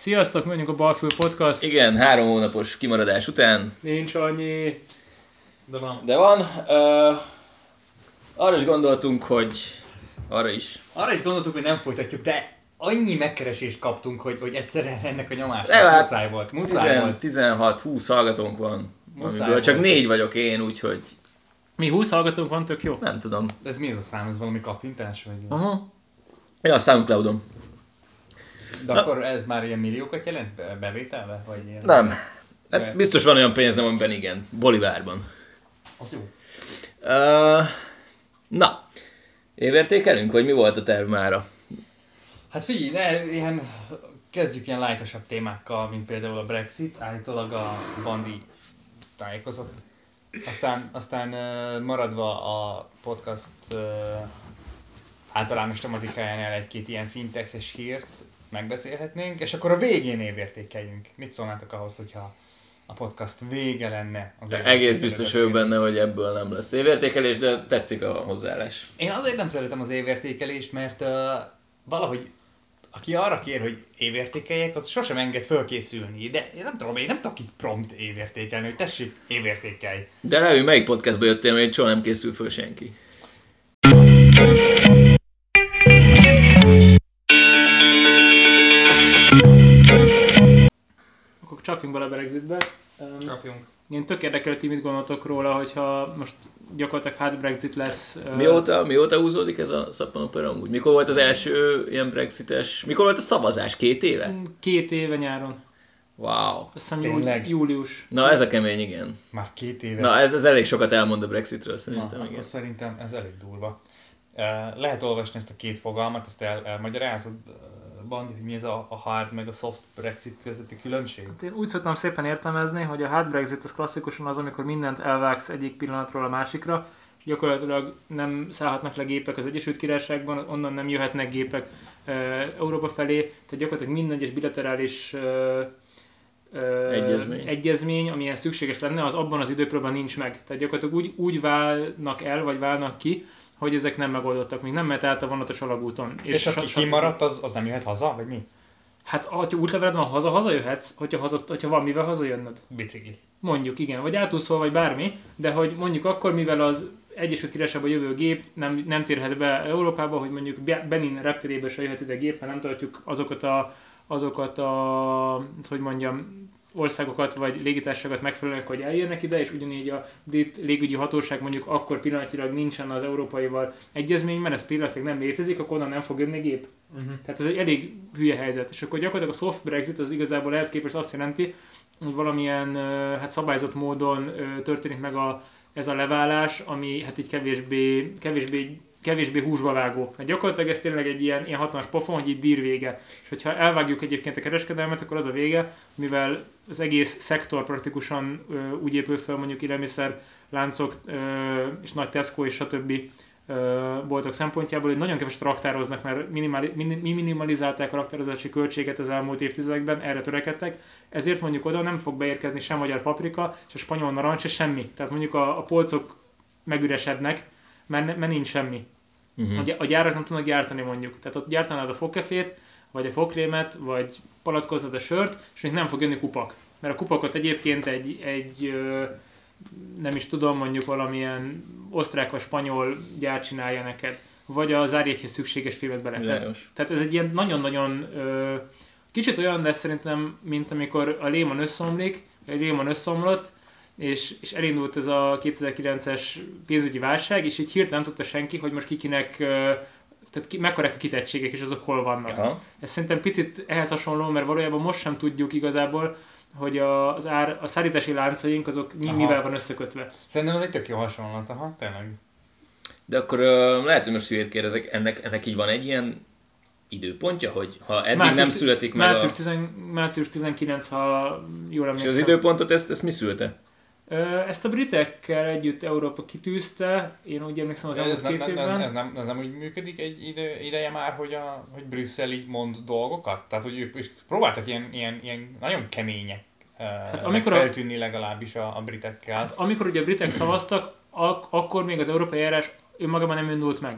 Sziasztok, mondjuk a Balfő Podcast. Igen, három hónapos kimaradás után. Nincs annyi... De van. De van. Uh, arra is gondoltunk, hogy arra is. Arra is gondoltuk, hogy nem folytatjuk, de annyi megkeresést kaptunk, hogy, hogy egyszerűen ennek a nyomás Legalább muszáj volt. Muszáj 10, volt. 16-20 hallgatónk van. Muszáj Amiből csak négy vagyok én, úgyhogy Mi 20 hallgatónk van, tök jó. nem tudom. De ez mi ez a szám? Ez valami kattintás? Vagy... Aha. Ja, a Soundcloudon. De akkor ez már ilyen milliókat jelent be- bevételve? Vagy ilyen... Nem. Hát biztos van olyan pénzem, amiben igen. Bolivárban. Az jó. Uh, na. Évértékelünk, vagy mi volt a terv mára? Hát figyelj, ne, ilyen, kezdjük ilyen lájtosabb témákkal, mint például a Brexit. Állítólag a Bandi tájékozott. Aztán, aztán maradva a podcast általános tematikájánál egy-két ilyen finteches hírt megbeszélhetnénk, és akkor a végén évértékeljünk. Mit szólnátok ahhoz, hogyha a podcast vége lenne? Az Egész biztos vagyok benne, hogy ebből nem lesz évértékelés, de tetszik a hozzáállás. Én azért nem szeretem az évértékelést, mert uh, valahogy aki arra kér, hogy évértékeljek, az sosem enged fölkészülni. De én nem tudom, én nem tudok itt prompt évértékelni, hogy tessék, évértékelj. De Levi, melyik podcastba jöttél, mert soha nem készül föl senki? Akkor csapjunk bele a Brexitbe. Um, Csapjunk. én tök érdekel, hogy ti mit gondoltok róla, hogyha most gyakorlatilag hard Brexit lesz. Mióta, mióta húzódik ez a szappanopera amúgy? Mikor volt az első ilyen brexites, mikor volt a szavazás? Két éve? Két éve nyáron. Wow. Azt hiszem Tényleg? július. Na ez a kemény, igen. Már két éve. Na ez, ez elég sokat elmond a Brexitről Na, szerintem, igen. akkor szerintem ez elég durva. Uh, lehet olvasni ezt a két fogalmat, ezt el, elmagyarázod, uh, Bandi, hogy mi ez a, a hard meg a soft Brexit közötti különbség? Hát én úgy szoktam szépen értelmezni, hogy a hard Brexit az klasszikusan az, amikor mindent elvágsz egyik pillanatról a másikra, és gyakorlatilag nem szállhatnak le gépek az Egyesült Királyságban, onnan nem jöhetnek gépek e, Európa felé, tehát gyakorlatilag minden egyes bilaterális e, e, Egyezmény. egyezmény, amilyen szükséges lenne, az abban az időpróban nincs meg. Tehát gyakorlatilag úgy, úgy válnak el, vagy válnak ki, hogy ezek nem megoldottak, még nem mehet át a vonatos alagúton. És, és aki kimaradt, az, az nem jöhet haza, vagy mi? Hát, ha útleveled van, haza, hazajöhetsz, hogyha, haza, hogyha van mivel hazajönnöd. Bicikli. Mondjuk, igen, vagy átúszol, vagy bármi, de hogy mondjuk akkor, mivel az Egyesült Királyságba jövő gép nem, nem térhet be Európába, hogy mondjuk Be- Benin repterébe se jöhet ide gép, mert nem tartjuk azokat a, azokat a, hogy mondjam, országokat vagy légitársaságokat megfelelően, hogy eljönnek ide, és ugyanígy a brit légügyi hatóság mondjuk akkor pillanatilag nincsen az európaival egyezményben, ez pillanatilag nem létezik, akkor onnan nem fog jönni gép. Uh-huh. Tehát ez egy elég hülye helyzet. És akkor gyakorlatilag a soft Brexit az igazából ehhez képest azt jelenti, hogy valamilyen hát szabályzott módon történik meg a, ez a leválás, ami hát így kevésbé, kevésbé kevésbé húsba vágó. Mert gyakorlatilag ez tényleg egy ilyen, ilyen hatalmas pofon, hogy így dír vége. És hogyha elvágjuk egyébként a kereskedelmet, akkor az a vége, mivel az egész szektor praktikusan ö, úgy épül fel, mondjuk élelmiszer láncok ö, és nagy Tesco és stb. boltok szempontjából, hogy nagyon keveset raktároznak, mert minimali, min- mi minimalizálták a raktározási költséget az elmúlt évtizedekben, erre törekedtek, ezért mondjuk oda nem fog beérkezni sem magyar paprika, se spanyol narancs, se semmi. Tehát mondjuk a, a polcok megüresednek, mert, mert nincs semmi. Uh-huh. A, gy- a gyárak nem tudnak gyártani mondjuk. Tehát ott gyártanád a fogkefét, vagy a fogkrémet, vagy palackoztad a sört, és még nem fog jönni kupak. Mert a kupakot egyébként egy, egy nem is tudom, mondjuk valamilyen osztrák vagy spanyol gyár csinálja neked. Vagy a zárjegyhez szükséges filmet bele. Tehát- ez egy ilyen nagyon-nagyon kicsit olyan lesz szerintem, mint amikor a Lehman összeomlik, vagy a Lehman összeomlott, és, és elindult ez a 2009-es pénzügyi válság, és így hirtelen nem tudta senki, hogy most kikinek, tehát ki, mekkorák a kitettségek, és azok hol vannak. Aha. Ez szerintem picit ehhez hasonló, mert valójában most sem tudjuk igazából, hogy a, az ár, a szállítási láncaink azok mi, Aha. mivel van összekötve. Szerintem ez egy tök jó hasonlat, aha, tényleg. De akkor uh, lehet, hogy most hülyét kérdezek, ennek, ennek így van egy ilyen időpontja, hogy ha eddig Március- nem születik meg Március, a... 10, március 19, ha jól És emlékszem. az időpontot, ezt, ezt mi szülte? Ezt a britekkel együtt Európa kitűzte, én úgy emlékszem az Ez, elmúlt nem, két nem, ez, évben. ez, nem, ez nem úgy működik egy ide, ideje már, hogy, a, hogy Brüsszel így mond dolgokat? Tehát, hogy ők, ők próbáltak ilyen, ilyen, ilyen nagyon kemények hát amikor feltűnni legalábbis a, a britekkel. Hát, amikor ugye a britek szavaztak, ak- akkor még az európai járás önmagában nem indult meg.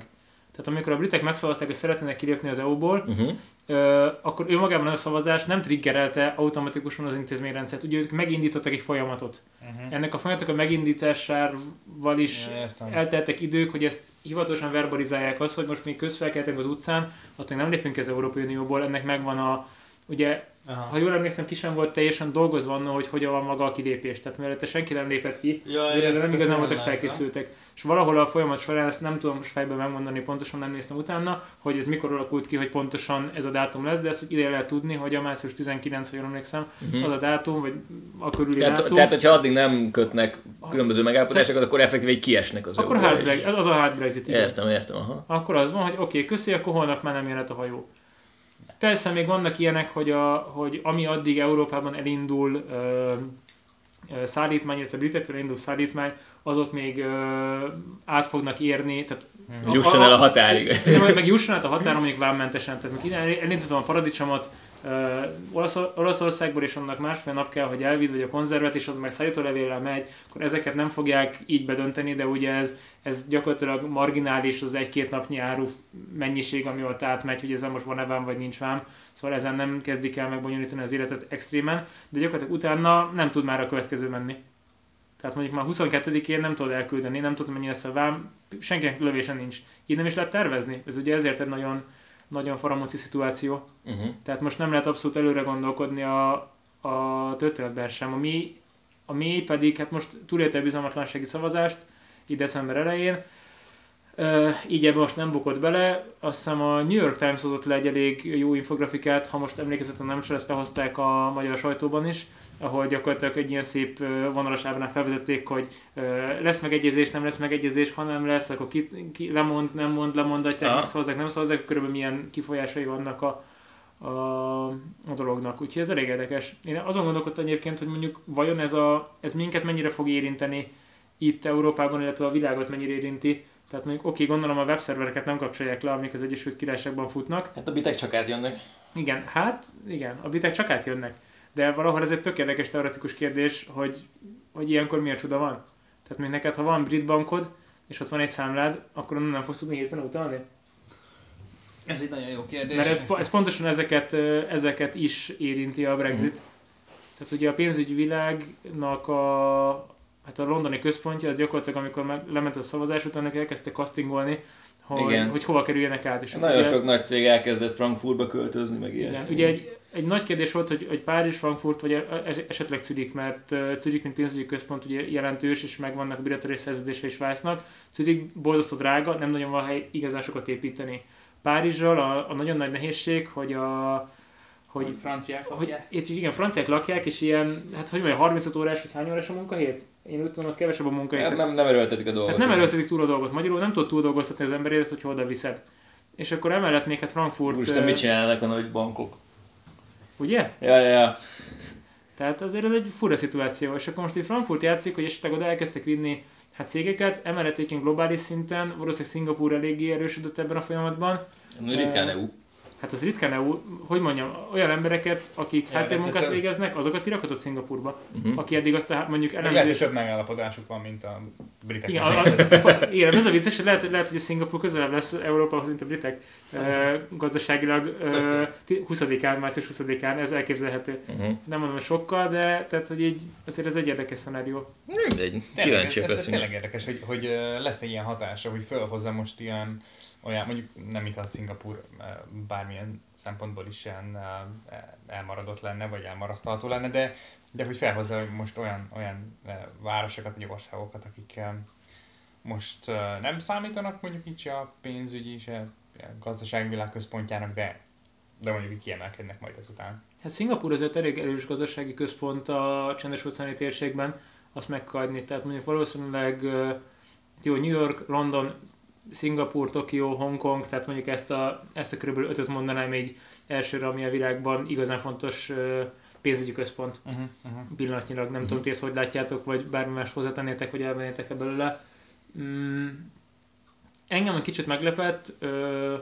Tehát amikor a britek megszavazták, hogy szeretnének kilépni az EU-ból, Uh-huh. Akkor ő magában a szavazás nem triggerelte automatikusan az intézményrendszert. Ugye ők megindítottak egy folyamatot. Uh-huh. Ennek a folyamatnak a megindításával is értem. elteltek idők, hogy ezt hivatalosan verbalizálják azt, hogy most mi közfelkeltünk az utcán, attól nem lépünk az Európai Unióból, ennek megvan a, ugye, Aha. ha jól emlékszem, ki sem volt teljesen dolgozva annak, hogy hogyan van maga a kilépés. Tehát mielőtt senki nem lépett ki, Ja, erre nem igazán voltak felkészültek. És valahol a folyamat során, ezt nem tudom most fejben megmondani, pontosan nem néztem utána, hogy ez mikor alakult ki, hogy pontosan ez a dátum lesz, de ezt ide lehet tudni, hogy a március 19, ha jól emlékszem, Mhm. az a dátum, vagy a körüli Tehát, dátum. tehát, hogyha addig nem kötnek különböző megállapodásokat, akkor effektív egy kiesnek az akkor hard is. Az a hard Brexit. Értem, értem, aha. Akkor az van, hogy oké, okay, köszi, akkor holnap már nem jöhet a hajó. Persze még vannak ilyenek, hogy, a, hogy ami addig Európában elindul ö, ö, szállítmány, illetve britektől elindul szállítmány, azok még ö, át fognak érni, tehát. Jusson el a határig. meg, meg jusson át a határon mondjuk vámmentesen. Tehát ide elindítom a paradicsomot uh, Olasz, Olaszországból, és annak másfél nap kell, hogy elvidd, vagy a konzervet, és az meg szállítólevéllel megy, akkor ezeket nem fogják így bedönteni, de ugye ez, ez gyakorlatilag marginális az egy-két napnyi áru mennyiség, ami ott átmegy, hogy ezen most van-e vám, vagy nincs vám. Szóval ezen nem kezdik el megbonyolítani az életet extrémen, de gyakorlatilag utána nem tud már a következő menni. Tehát mondjuk már 22-én nem tudod elküldeni, nem tudod mennyi lesz a vám, senkinek lövése nincs. Így nem is lehet tervezni. Ez ugye ezért egy nagyon, nagyon faramúci szituáció. Uh-huh. Tehát most nem lehet abszolút előre gondolkodni a, a történetben sem. A mi, a mi pedig, hát most túlélte a bizalmatlansági szavazást, így december elején, így ebben most nem bukott bele. Azt hiszem a New York Times hozott le egy elég jó infografikát, ha most emlékezetem nem csak ezt lehozták a magyar sajtóban is, ahol gyakorlatilag egy ilyen szép vonalas ábrán felvezették, hogy lesz megegyezés, nem lesz megegyezés, ha nem lesz, akkor ki, ki lemond, nem mond, lemondatják, Aha. megszavazzák, nem szavazzák, körülbelül milyen kifolyásai vannak a, a, a dolognak. Úgyhogy ez elég érdekes. Én azon gondolkodtam egyébként, hogy mondjuk vajon ez, a, ez minket mennyire fog érinteni itt Európában, illetve a világot mennyire érinti. Tehát mondjuk oké, gondolom a webszervereket nem kapcsolják le, amik az Egyesült Királyságban futnak. Hát a bitek csak átjönnek. Igen, hát igen, a bitek csak átjönnek. De valahol ez egy tök érdekes teoretikus kérdés, hogy, hogy ilyenkor mi a csuda van. Tehát még neked, ha van brit bankod, és ott van egy számlád, akkor onnan nem fogsz tudni hirtelen utalni? Ez egy nagyon jó kérdés. Mert ez, ez pontosan ezeket, ezeket is érinti a Brexit. Tehát ugye a pénzügyi világnak a, hát a londoni központja, az gyakorlatilag amikor meg, lement a szavazás, utána elkezdte castingolni, hogy, Igen. hogy hova kerüljenek át. És Nagyon ugye- sok nagy cég elkezdett Frankfurtba költözni, meg igen, ilyesmi. ugye egy, egy nagy kérdés volt, hogy, hogy Párizs, Frankfurt, vagy es- esetleg Zürich, mert Zürich, mint pénzügyi központ ugye jelentős, és megvannak a bilaterális szerződése is Svájcnak. Zürich borzasztó drága, nem nagyon van hely igazán sokat építeni. Párizsral a, a nagyon nagy nehézség, hogy a hogy, hogy franciák hogy lakják. itt is igen, franciák lakják, és ilyen, hát hogy mondjam, 35 órás, vagy hány órás a munkahét? Én úgy tudom, hogy kevesebb a munkahét. Hát nem, nem erőltetik a dolgot. tehát nem előszedik túl a dolgot. Magyarul nem tud túl dolgoztatni az emberét, hogy oda viszed. És akkor emellett még hát Frankfurt, Úristen, ö, mit csinálnak a nagy bankok? ugye? Ja, ja, ja. Tehát azért ez egy fura szituáció. És akkor most itt Frankfurt játszik, hogy esetleg oda elkezdtek vinni hát cégeket, emellett egyébként globális szinten, valószínűleg Szingapúr eléggé erősödött ebben a folyamatban. Ritkán EU. Hát az ritkán EU, hogy mondjam, olyan embereket, akik háttérmunkát végeznek, azokat kirakhatott Szingapurba. Uh-huh. Aki eddig azt a, mondjuk Meg lehet, hogy több megállapodásuk van, mint a britek. Igen, az, az, igen, ez a vicces, hogy lehet, lehet, hogy a Szingapúr közelebb lesz Európához, mint a britek uh, gazdaságilag uh, 20-án, március 20-án, ez elképzelhető. Uh-huh. Nem mondom, hogy sokkal, de tehát, hogy így, azért ez egy érdekes szenárió. Mindegy, Tényleg, kíváncsiak ez, ez leszünk. tényleg érdekes, hogy, hogy lesz egy ilyen hatása, hogy felhozza most ilyen, olyan, mondjuk nem mintha Szingapur bármilyen szempontból is ilyen ö, elmaradott lenne, vagy elmarasztalható lenne, de, de hogy felhozza most olyan, olyan városokat, vagy országokat, akik most nem számítanak mondjuk így a pénzügyi, se a gazdaságvilág központjának, de, de mondjuk kiemelkednek majd ezután. Hát Szingapúr azért elég erős gazdasági központ a csendes óceáni térségben, azt meg. Tehát mondjuk valószínűleg jó, New York, London, Szingapúr, Tokió, Hongkong, tehát mondjuk ezt a, ezt a körülbelül ötöt mondanám így elsőre, ami a világban igazán fontos pénzügyi központ Uh-huh, uh-huh. pillanatnyilag. Nem Mhm. tudom, ti ezt hogy látjátok, vagy bármi más hozzátennétek, hogy elvennétek e belőle. Mm, engem egy kicsit meglepett, ö,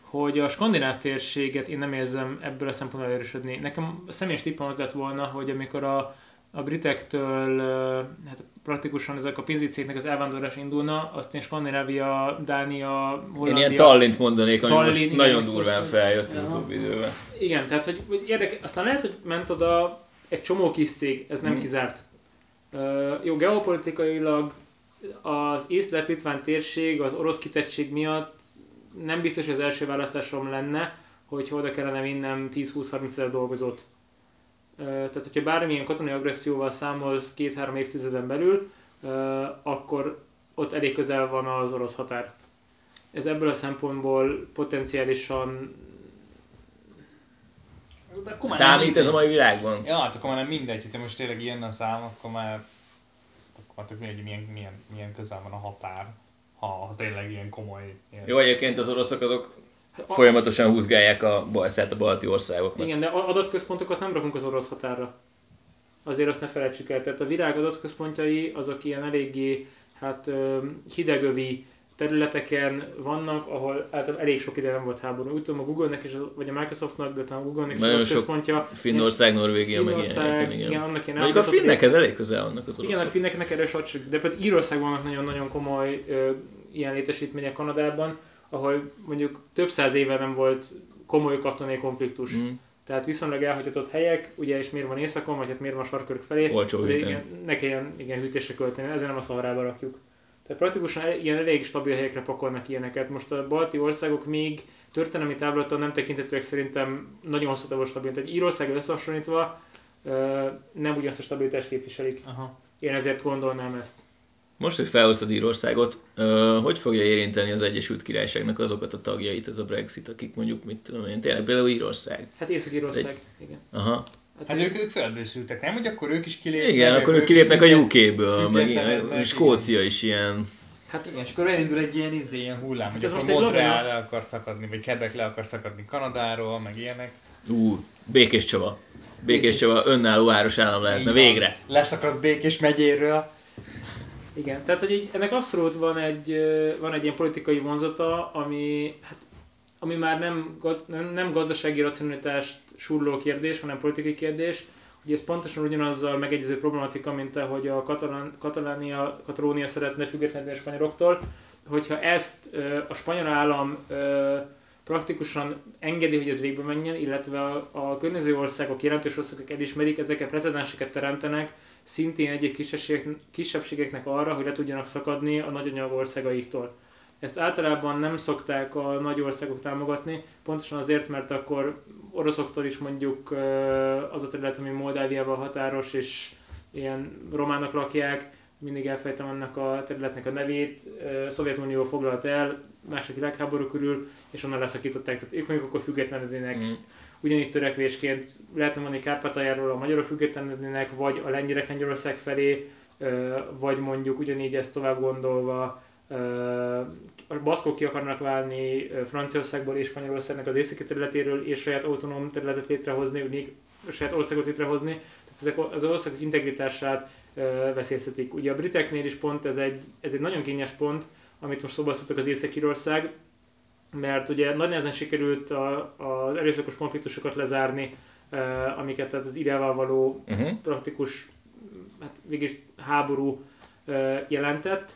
hogy a skandináv térséget én nem érzem ebből a szempontból erősödni. Nekem a személyes tippem az lett volna, hogy amikor a a britektől hát praktikusan ezek a pénzügyi cégnek az elvándorlás indulna, azt én Skandinávia, Dánia, Hollandia... Én ilyen Tallint mondanék, ami Tallinn, most igen, nagyon durván feljött az utóbbi időben. Igen, tehát hogy, hogy érdekes, aztán lehet, hogy ment oda egy csomó kis cég, ez nem Mhm. kizárt. Uh, jó, geopolitikailag az észlet-litván térség az orosz kitettség miatt nem biztos, hogy az első választásom lenne, hogy oda kellene vinnem 10-20-30 ezer dolgozót. Tehát, hogyha bármilyen katonai agresszióval számolsz két-három évtizeden belül, akkor ott elég közel van az orosz határ. Ez ebből a szempontból potenciálisan De akkor már Számít nem ez a mai világban? Ja, hát akkor már nem mindegy, hogyha most tényleg ilyen a szám, akkor már akkor már tök mindegy, milyen, milyen, milyen közel van a határ, ha, ha tényleg ilyen komoly. Ilyen. Jó, egyébként az oroszok azok folyamatosan húzgálják a balszát a balti országoknak. Igen, de adatközpontokat nem rakunk az orosz határra. Azért azt ne felejtsük el. Tehát a világ adatközpontjai azok ilyen eléggé hát, hidegövi területeken vannak, ahol általában elég sok ide nem volt háború. Úgy tudom, a Google-nek is, vagy a Microsoftnak, de talán a Google-nek is Nagyon az sok központja. Finnország, Norvégia, meg Finnország, ilyenek. igen, Igen. annak ilyen Mondjuk a finnekhez rész- elég közel vannak az Igen, a finneknek erre satsuk, de például Írországban vannak nagyon-nagyon komoly ö, ilyen létesítmények Kanadában, ahol mondjuk több száz éve nem volt komoly katonai konfliktus. Mm. Tehát viszonylag elhagyatott helyek, ugye és miért van északon, vagy hát miért van sarkörök felé, Olcsó hűteni. igen, ne kelljen igen, hűtésre költeni, ezért nem a szaharába rakjuk. Tehát praktikusan el- ilyen elég stabil helyekre pakolnak ilyeneket. Most a balti országok még történelmi távlattal nem tekintetőek szerintem nagyon hosszú távon stabil. Tehát Írország összehasonlítva nem ugyanazt a stabilitást képviselik. Aha. Én ezért gondolnám ezt. Most, hogy felhoztad Írországot, hogy fogja érinteni az Egyesült Királyságnak azokat a tagjait ez a Brexit, akik mondjuk, mit tudom én, tényleg például Írország. Hát Észak-Írország, igen. Aha. Hát ők, ők felbőszültek, nem? Hogy akkor ők is kilépnek. Igen, akkor ők is kilépnek a UK-ből, meg ilyen, Skócia is ilyen. Hát Igen, és akkor elindul egy ilyen, izé, ilyen hullám, hogy Ez akkor egy Montreal le akar szakadni, vagy Quebec le akar szakadni Kanadáról, meg ilyenek. Ú, Békés Csaba. Békés Csaba önálló városállam lehetne, Így van. végre. Leszakadt Békés megyéről. Igen, tehát hogy így, ennek abszolút van egy, van egy ilyen politikai vonzata, ami, hát, ami már nem, nem, nem gazdasági racionalitást surló kérdés, hanem politikai kérdés. Ugye ez pontosan ugyanazzal megegyező problematika, mint ahogy a Katalán, Katalánia, Katalónia szeretne függetlenedni a spanyoloktól, hogyha ezt a spanyol állam praktikusan engedi, hogy ez végbe menjen, illetve a, a környező országok, jelentős országok elismerik, ezeket precedenseket teremtenek, szintén egyéb kisebbségek, kisebbségeknek arra, hogy le tudjanak szakadni a nagyanyag országaiktól. Ezt általában nem szokták a nagy országok támogatni, pontosan azért, mert akkor oroszoktól is mondjuk az a terület, ami Moldáviával határos, és ilyen románok lakják, mindig elfejtem ennek a területnek a nevét, ö, Szovjetunió foglalt el második világháború körül, és onnan leszakították, tehát ők mondjuk akkor függetlenednének. Mm. ugyanígy törekvésként lehetne mondani Kárpátaljáról a magyarok függetlenednének, vagy a lengyelek Lengyelország felé, vagy mondjuk ugyanígy ezt tovább gondolva a baszkok ki akarnak válni Franciaországból és Spanyolországnak az északi területéről, és saját autonóm területet létrehozni, még saját országot létrehozni, ezek az országok integritását veszélyeztetik. Ugye a briteknél is pont ez egy, ez egy nagyon kényes pont, amit most szóba az Észak-Írország, mert ugye nagy nehezen sikerült a, az erőszakos konfliktusokat lezárni, amiket tehát az irával való Uh-huh. praktikus hát végig háború jelentett,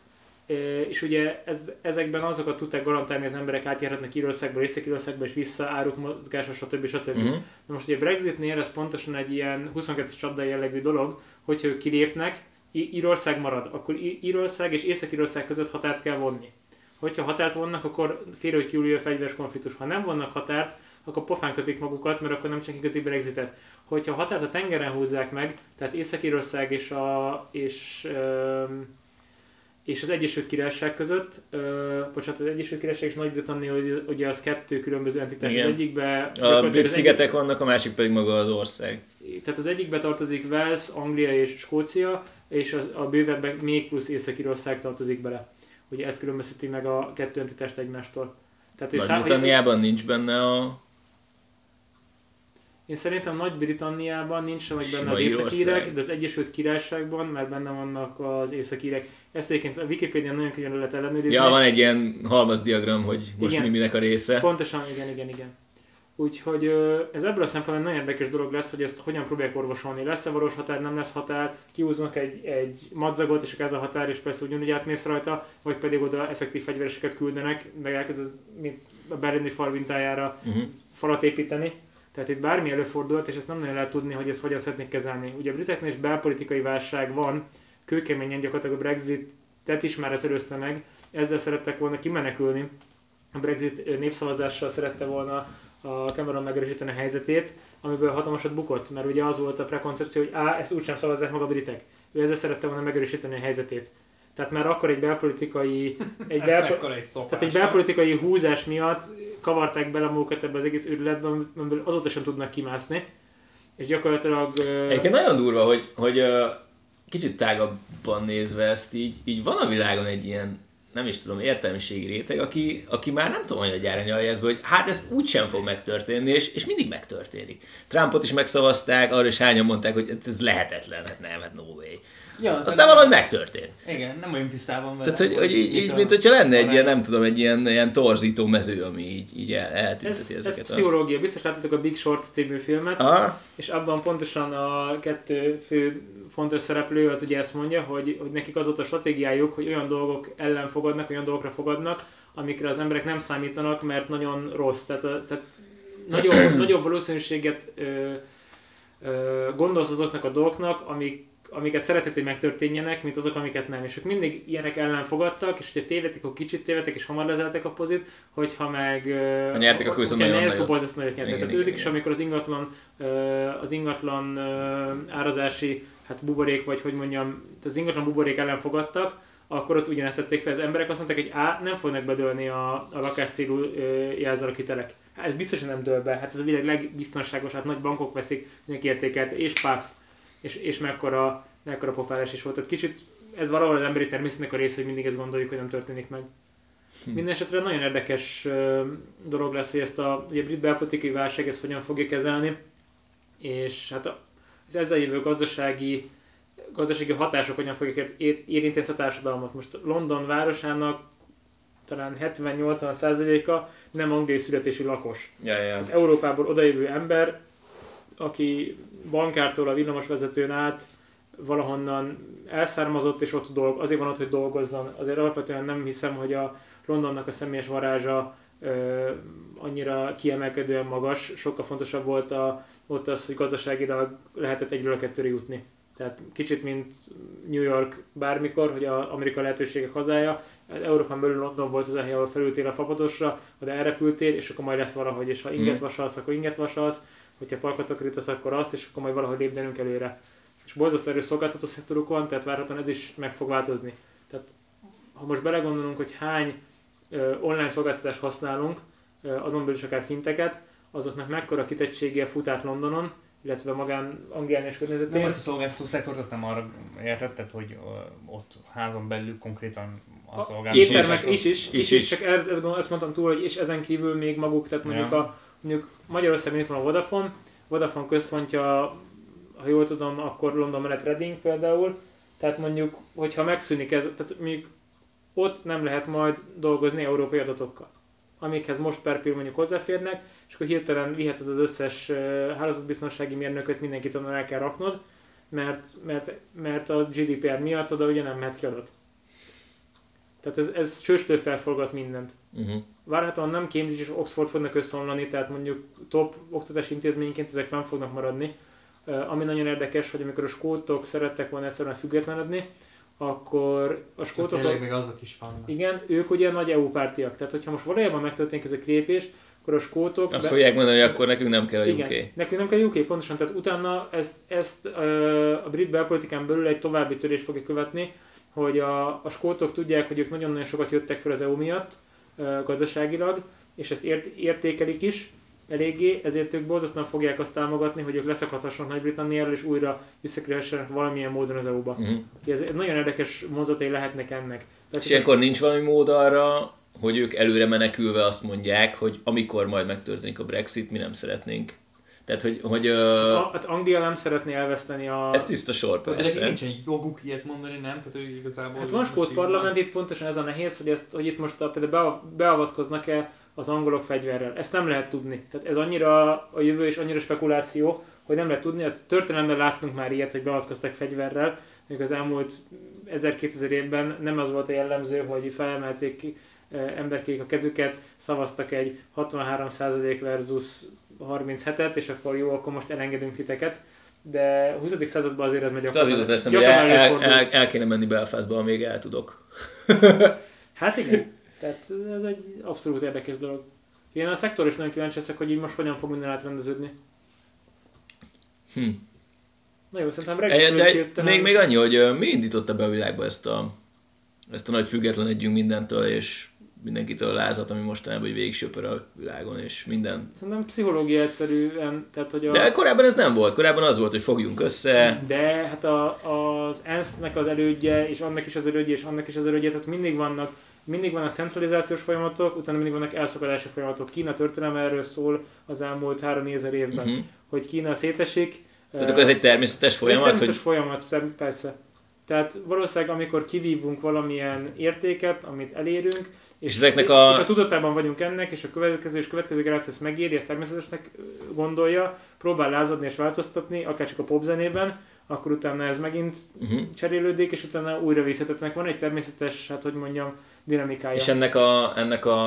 és ugye ez, ezekben azokat tudták garantálni, hogy az emberek átjárhatnak Írországból, Észak-Írországba és vissza, áruk mozgása, stb. stb. Uh-huh. Na most ugye Brexitnél ez pontosan egy ilyen 22-es csapda jellegű dolog, hogyha ők kilépnek, Írország marad, akkor Írország és Észak-Írország között határt kell vonni. Hogyha határt vonnak, akkor félre, hogy kiülő a fegyveres konfliktus. Ha nem vonnak határt, akkor pofán köpik magukat, mert akkor nem csak igazi Brexitet. Hogyha a határt a tengeren húzzák meg, tehát Észak-Írország és, a, és, öm, és az Egyesült Királyság között, ö, bocsánat, az Egyesült Királyság és Nagy-Britannia, ugye- az kettő különböző entitás. Igen. Az egyikbe A brit szigetek vannak, a másik pedig maga az ország. tehát az egyikbe tartozik Wales, Anglia és Skócia, és az, a bővebben még plusz Észak-Írország tartozik bele. Ugye ez különbözteti meg a kettő entitást egymástól. Tehát, Nagy-Britanniában nincs benne a... Én szerintem Nagy-Britanniában nincsenek benne az északírek, de az Egyesült Királyságban már benne vannak az északírek. Ezt egyébként a Wikipédián nagyon könnyen lehet ellenőrizni. Ja, van egy ilyen halmazdiagram, hogy most Igen. mi minek a része. Pontosan, igen, igen, igen. Úgyhogy ez ebből a szempontból nagyon érdekes dolog lesz, hogy ezt hogyan próbálják orvosolni. Lesz-e valós határ, nem lesz határ, kiúznak egy, egy madzagot, és ez a határ, és persze ugyanúgy átmész rajta, vagy pedig oda effektív fegyvereseket küldenek, meg elkezd a berlini fal mintájára Uh-huh. falat építeni. Tehát itt bármi előfordulhat, és ezt nem nagyon lehet tudni, hogy ezt hogyan szeretnék kezelni. Ugye a briteknél is belpolitikai válság van, kőkeményen gyakorlatilag a Brexit-et is már ez előzte meg, ezzel szerettek volna kimenekülni. A Brexit népszavazással szerette volna a Cameron megerősíteni a helyzetét, amiből hatalmasat bukott, mert ugye az volt a prekoncepció, hogy á, ezt úgysem szavazzák meg a britek. Ő ezzel szerette volna megerősíteni a helyzetét. Tehát már akkor egy belpolitikai, egy, belpo- egy szopás. tehát egy belpolitikai húzás miatt kavarták bele magukat ebbe az egész őrületbe, amiből azóta sem tudnak kimászni. És gyakorlatilag... ö, Egyébként nagyon durva, hogy, hogy ö, kicsit tágabban nézve ezt így, így van a világon egy ilyen, nem is tudom, értelmiségi réteg, aki, aki már nem tudom, hogy a gyára nyalja ezt, hogy hát ez úgysem fog megtörténni, és, és mindig megtörténik. Trumpot is megszavazták, arra is hányan mondták, hogy ez lehetetlen, hát nem, hát no way. Ja, Aztán valahogy megtörtént. Igen, nem olyan tisztában vele. Tehát, hogy, hogy így, így mint hogyha lenne egy ilyen, nem tudom, egy ilyen, ilyen torzító mező, ami így, így el, eltünteti ez, ez ezeket. pszichológia. Biztos láttatok a Big Short című filmet, Ah, és abban pontosan a kettő fő fontos szereplő az ugye ezt mondja, hogy, hogy nekik az volt a stratégiájuk, hogy olyan dolgok ellen fogadnak, olyan dolgokra fogadnak, amikre az emberek nem számítanak, mert nagyon rossz. Tehát, tehát nagyobb, nagyobb valószínűséget ö, ö, gondolsz azoknak a dolgoknak, amik, amiket szeretett, hogy megtörténjenek, mint azok, amiket nem. És ők mindig ilyenek ellen fogadtak, és hogyha tévedtek, akkor kicsit tévedtek, és hamar lezeltek a pozit, hogyha meg... Ha nyertek, akkor viszont nagyon nyertek, nagyot. akkor nagyot nyertek. Tehát ők is, amikor az ingatlan, az ingatlan árazási hát buborék, vagy hogy mondjam, az ingatlan buborék ellen fogadtak, akkor ott ugyanezt tették fel. Az emberek azt mondták, hogy á, nem fognak bedőlni a, a lakáscélú ö, jelzálog hitelek. Hát ez biztosan nem dől be. Hát ez a világ legbiztonságos, hát nagy bankok veszik, mindenki értékelt, és páf, és, és mekkora, mekkora pofárás is volt. Tehát kicsit ez valahol az emberi természetnek a része, hogy mindig ezt gondoljuk, hogy nem történik meg. Hm. Mindenesetre nagyon érdekes dolog lesz, hogy ezt a, ugye brit belpolitikai válság ezt hogyan fogja kezelni, és hát az ezzel jövő gazdasági, gazdasági hatások hogyan fogják ér- ér- érinteni a társadalmat. Most London városának talán 70-80 százaléka nem angliai születésű lakos. ja, ja. Tehát Európából odajövő ember, aki bankártól a villamosvezetőn át valahonnan elszármazott, és ott dolg, azért van ott, hogy dolgozzon. Azért alapvetően nem hiszem, hogy a Londonnak a személyes varázsa ö, annyira kiemelkedően magas. Sokkal fontosabb volt a, ott az, hogy gazdaságilag lehetett egyről a kettőre jutni. Tehát kicsit, mint New York bármikor, hogy a Amerika lehetőségek hazája, Európán belül London volt az a hely, ahol felültél a fapadosra, oda elrepültél, és akkor majd lesz valahogy, és ha inget Mhm. vasalsz, akkor inget vasalsz, hogyha parkot akarítasz, akkor azt, és akkor majd valahogy lépdenünk előre. És borzasztó erős szolgáltató szektoruk van, tehát várhatóan ez is meg fog változni. Tehát ha most belegondolunk, hogy hány ö, online szolgáltatást használunk, ö, azon belül is akár finteket, azoknak mekkora kitettsége fut át Londonon, illetve magán Anglián és Nem környezetén. azt a szolgáltató szektort, azt nem arra értetted, hogy ö, ott házon belül konkrétan a szolgáltató Éttermek is is, is, Is, is, is. csak ez, ezt, ezt mondtam túl, hogy és ezen kívül még maguk, tehát mondjuk, Ja. a, mondjuk Magyarországon itt van a Vodafone, Vodafone központja, ha jól tudom, akkor London mellett Reading például, tehát mondjuk, hogyha megszűnik ez, tehát mondjuk ott nem lehet majd dolgozni európai adatokkal amikhez most per pillanat mondjuk hozzáférnek, és akkor hirtelen vihet ez az összes hálózatbiztonsági mérnököt, mindenkit onnan el kell raknod, mert, mert, mert a GDPR miatt oda ugye nem mehet ki adat. Tehát ez, ez sőstől felforgat mindent. Uh-huh. Várhatóan nem Cambridge és Oxford fognak összeomlani, tehát mondjuk top oktatási intézményként ezek fenn fognak maradni. Uh, ami nagyon érdekes, hogy amikor a skótok szerettek volna egyszerűen függetlenedni, akkor a skótok... Tényleg még azok is vannak. Igen, ők ugye nagy EU pártiak. Tehát, hogyha most valójában megtörténik ez a lépés, akkor a skótok... Azt fogják mondani, hogy akkor nekünk nem kell a UK. igen, nekünk nem kell UK, pontosan. Tehát utána ezt, ezt a brit belpolitikán belül egy további törés fogja követni, hogy a, a skótok tudják, hogy ők nagyon-nagyon sokat jöttek fel az EU miatt gazdaságilag, és ezt ért, értékelik is eléggé, ezért ők borzasztóan fogják azt támogatni, hogy ők leszakadhassanak Nagy-Britanniáról, és újra visszakerülhessenek valamilyen módon az EU-ba. Uh-huh. Ez nagyon érdekes mozatai lehetnek ennek. És ilyenkor nincs valami mód arra, hogy ők előre menekülve azt mondják, hogy amikor majd megtörténik a Brexit, mi nem szeretnénk. Tehát, hogy, hogy ö, A, hát Anglia nem szeretné elveszteni a... ez tiszta sor De nekik persze. nincsen joguk ilyet mondani, nem? Tehát ő igazából... Hát van skót parlament, itt pontosan ez a nehéz, hogy, ezt, hogy itt most a, például bea- beavatkoznak-e az angolok fegyverrel. Ezt nem lehet tudni. Tehát ez annyira a jövő és annyira spekuláció, hogy nem lehet tudni. A történelemben láttunk már ilyet, hogy beavatkoztak fegyverrel, még az elmúlt 1000-2000 évben nem az volt a jellemző, hogy felemelték emberkék a kezüket, szavaztak egy 63% versus 37-et, és akkor jó, akkor most elengedünk titeket. De a 20. században azért ez megy De az jutott eszembe, hogy el, el, el, el, kéne menni Belfastba, amíg el tudok. Hát igen. Tehát ez egy abszolút érdekes dolog. Én a szektor is nagyon kíváncsi leszek, hogy így most hogyan fog minden átrendeződni. Hm. Na jó, szerintem De, Brexit de hirtelen- még, még annyi, hogy mi indította be a világba ezt a, ezt a nagy függetlenedjünk mindentől, és mindenkitől lázat, ami mostanában hogy végig söpör a világon, és minden. Szerintem pszichológia egyszerűen, tehát hogy a... De korábban ez nem volt. Korábban az volt, hogy fogjunk össze, De hát a, az ENSZ-nek az elődje, és annak is az elődje, és annak is az elődje, tehát mindig vannak, mindig vannak centralizációs folyamatok, utána mindig vannak elszakadási folyamatok. Kína történelme erről szól az elmúlt három ezer évben, Mhm. hogy Kína szétesik. Tehát eh, akkor ez egy természetes folyamat, egy természetes hogy folyamat, persze. Tehát valószínűleg, amikor kivívunk valamilyen értéket, amit elérünk, És ezeknek a- és a tudatában vagyunk ennek, és a következő és következő generáció ezt megéri, ezt természetesnek gondolja, próbál lázadni és változtatni, akár csak a popzenében, akkor utána ez megint uh-huh. cserélődik, és utána újra visszatetnek. Van egy természetes, hát hogy mondjam, dinamikája. És ennek a, ennek a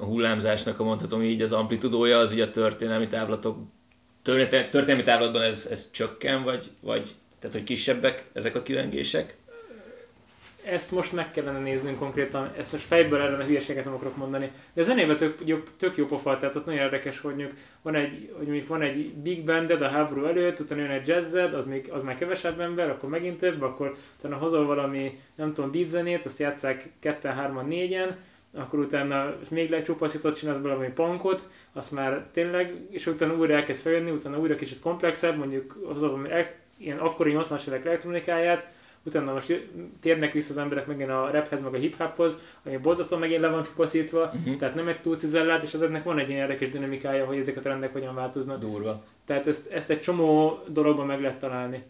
hullámzásnak a mondhatom így az amplitudója, az ugye a történelmi távlatok, történelmi távlatban ez, ez csökken, vagy, vagy tehát, hogy kisebbek ezek a kilengések? Ezt most meg kellene néznünk konkrétan, ezt most fejből erre a hülyeséget nem akarok mondani. De a zenében tök, jó, tök jó pofa, tehát ott nagyon érdekes, hogy mondjuk van egy, hogy mondjuk van egy big banded a háború előtt, utána jön egy jazzed, az, még, az már kevesebb ember, akkor megint több, akkor utána hozol valami, nem tudom, beat zenét, azt játszák ketten, hárman, négyen, akkor utána még lecsupaszított csinálsz belőle valami punkot, azt már tényleg, és utána újra elkezd feljönni, utána újra kicsit komplexebb, mondjuk hozol valami ilyen akkori 80-as évek elektronikáját, utána most térnek vissza az emberek megint a raphez, meg a hip-hophoz, ami borzasztóan megint le van csupaszítva, Uh-huh. tehát nem egy túl cizellált, és ezeknek van egy ilyen érdekes dinamikája, hogy ezek a trendek hogyan változnak. Durva. Tehát ezt, ezt egy csomó dologban meg lehet találni.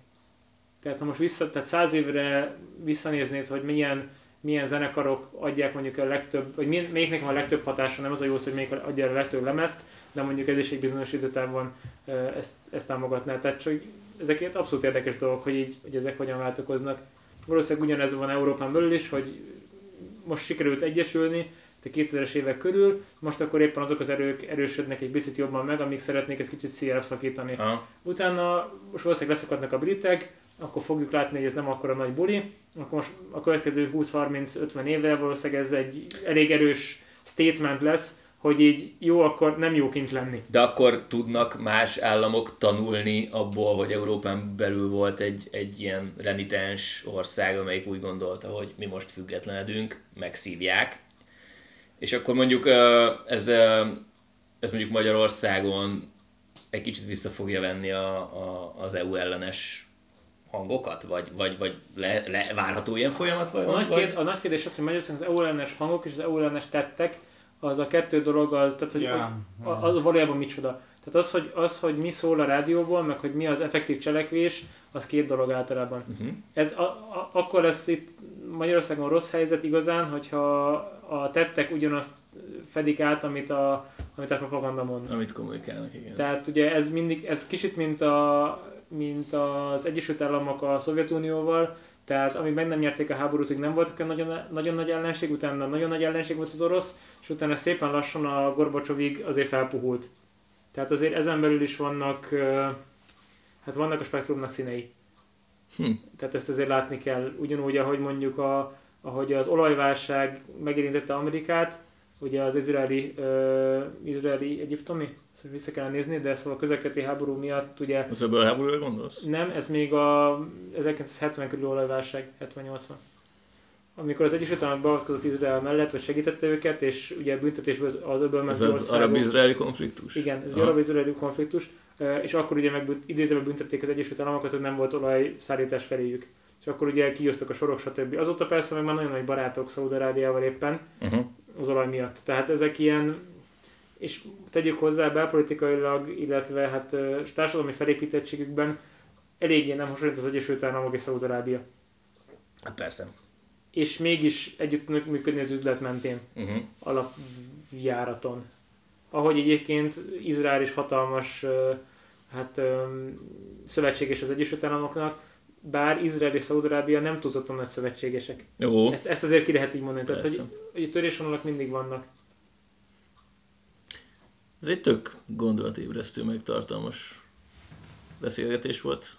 Tehát ha most vissza, tehát száz évre visszanéznéd, hogy milyen, milyen zenekarok adják mondjuk a legtöbb, vagy melyiknek van a legtöbb hatása, nem az a jó hogy melyik adja a legtöbb lemezt, de mondjuk ez is egy bizonyos időtávon ezt, ezt támogatná. Tehát csak ezek abszolút érdekes dolgok, hogy, így, hogy ezek hogyan váltokoznak. Valószínűleg ugyanez van Európán belül is, hogy most sikerült egyesülni, a 2000-es évek körül, most akkor éppen azok az erők erősödnek egy picit jobban meg, amíg szeretnék ezt kicsit szélre szakítani. Aha. Utána most valószínűleg leszakadnak a britek, akkor fogjuk látni, hogy ez nem akkora nagy buli, akkor most a következő 20-30-50 évvel valószínűleg ez egy elég erős statement lesz, hogy így jó, akkor nem jó kint lenni. De akkor tudnak más államok tanulni abból, hogy Európán belül volt egy, egy ilyen renitens ország, amelyik úgy gondolta, hogy mi most függetlenedünk, megszívják. És akkor mondjuk ez, ez mondjuk Magyarországon egy kicsit vissza fogja venni a, a, az EU ellenes hangokat? Vagy, vagy, vagy le, le, várható ilyen folyamat? Vagy, A nagy, vagy? kérd, a nagy kérdés az, hogy Magyarországon az EU ellenes hangok és az EU ellenes tettek, az a kettő dolog az, tehát hogy Ja. a- az valójában micsoda. Tehát az hogy, az, hogy mi szól a rádióból, meg hogy mi az effektív cselekvés, az két dolog általában. Uh-huh. Ez a, a, akkor lesz itt Magyarországon rossz helyzet igazán, hogyha a tettek ugyanazt fedik át, amit a, amit a propaganda mond. Amit kommunikálnak, igen. Tehát ugye ez mindig, ez kicsit mint, a, mint az Egyesült Államok a Szovjetunióval, tehát amíg meg nem nyerték a háborút, hogy nem voltak olyan nagyon, nagyon nagy ellenség, utána nagyon nagy ellenség volt az orosz, és utána szépen lassan a Gorbacsovig azért felpuhult. Tehát azért ezen belül is vannak, hát vannak a spektrumnak színei. Hm. Tehát ezt azért látni kell. Ugyanúgy, ahogy mondjuk a, ahogy az olajválság megérintette Amerikát, ugye az izraeli, uh, izraeli egyiptomi, ezt vissza kell nézni, de szóval a közelkeleti háború miatt ugye Az ebből a háborúra gondolsz? nem, ez még a 1970 körül olajválság, 70-80. Amikor az Egyesült Államok beavatkozott Izrael mellett, vagy segítette őket, és ugye büntetésből az- az Ez öbölmenti az arab-izraeli konfliktus? Igen, ez Aha. arab-izraeli konfliktus, és akkor ugye megbünt, idézőben büntették az Egyesült Államokat, hogy nem volt olajszállítás feléjük. És akkor ugye kiúztak a sorok, stb. Azóta persze meg már nagyon nagy barátok Szaúd-Arábiával éppen Uh-huh. Az olaj miatt. Tehát ezek ilyen, és tegyük hozzá belpolitikailag, illetve hát társadalmi felépítettségükben eléggé nem hasonlít az Egyesült Államok és Szaúd-Arábia. Hát persze. És mégis együtt működni az üzlet mentén, Uh-huh. alapjáraton. ahogy egyébként Izrael is hatalmas hát, szövetséges az Egyesült Államoknak, bár Izrael és Szaudarábia nem tudottan nagy szövetségesek. Jó, Ezt, ezt azért ki lehet így mondani, tehát Persze. hogy, hogy törésvonalak mindig vannak. ez egy tök gondolatébresztő, meg tartalmas beszélgetés volt.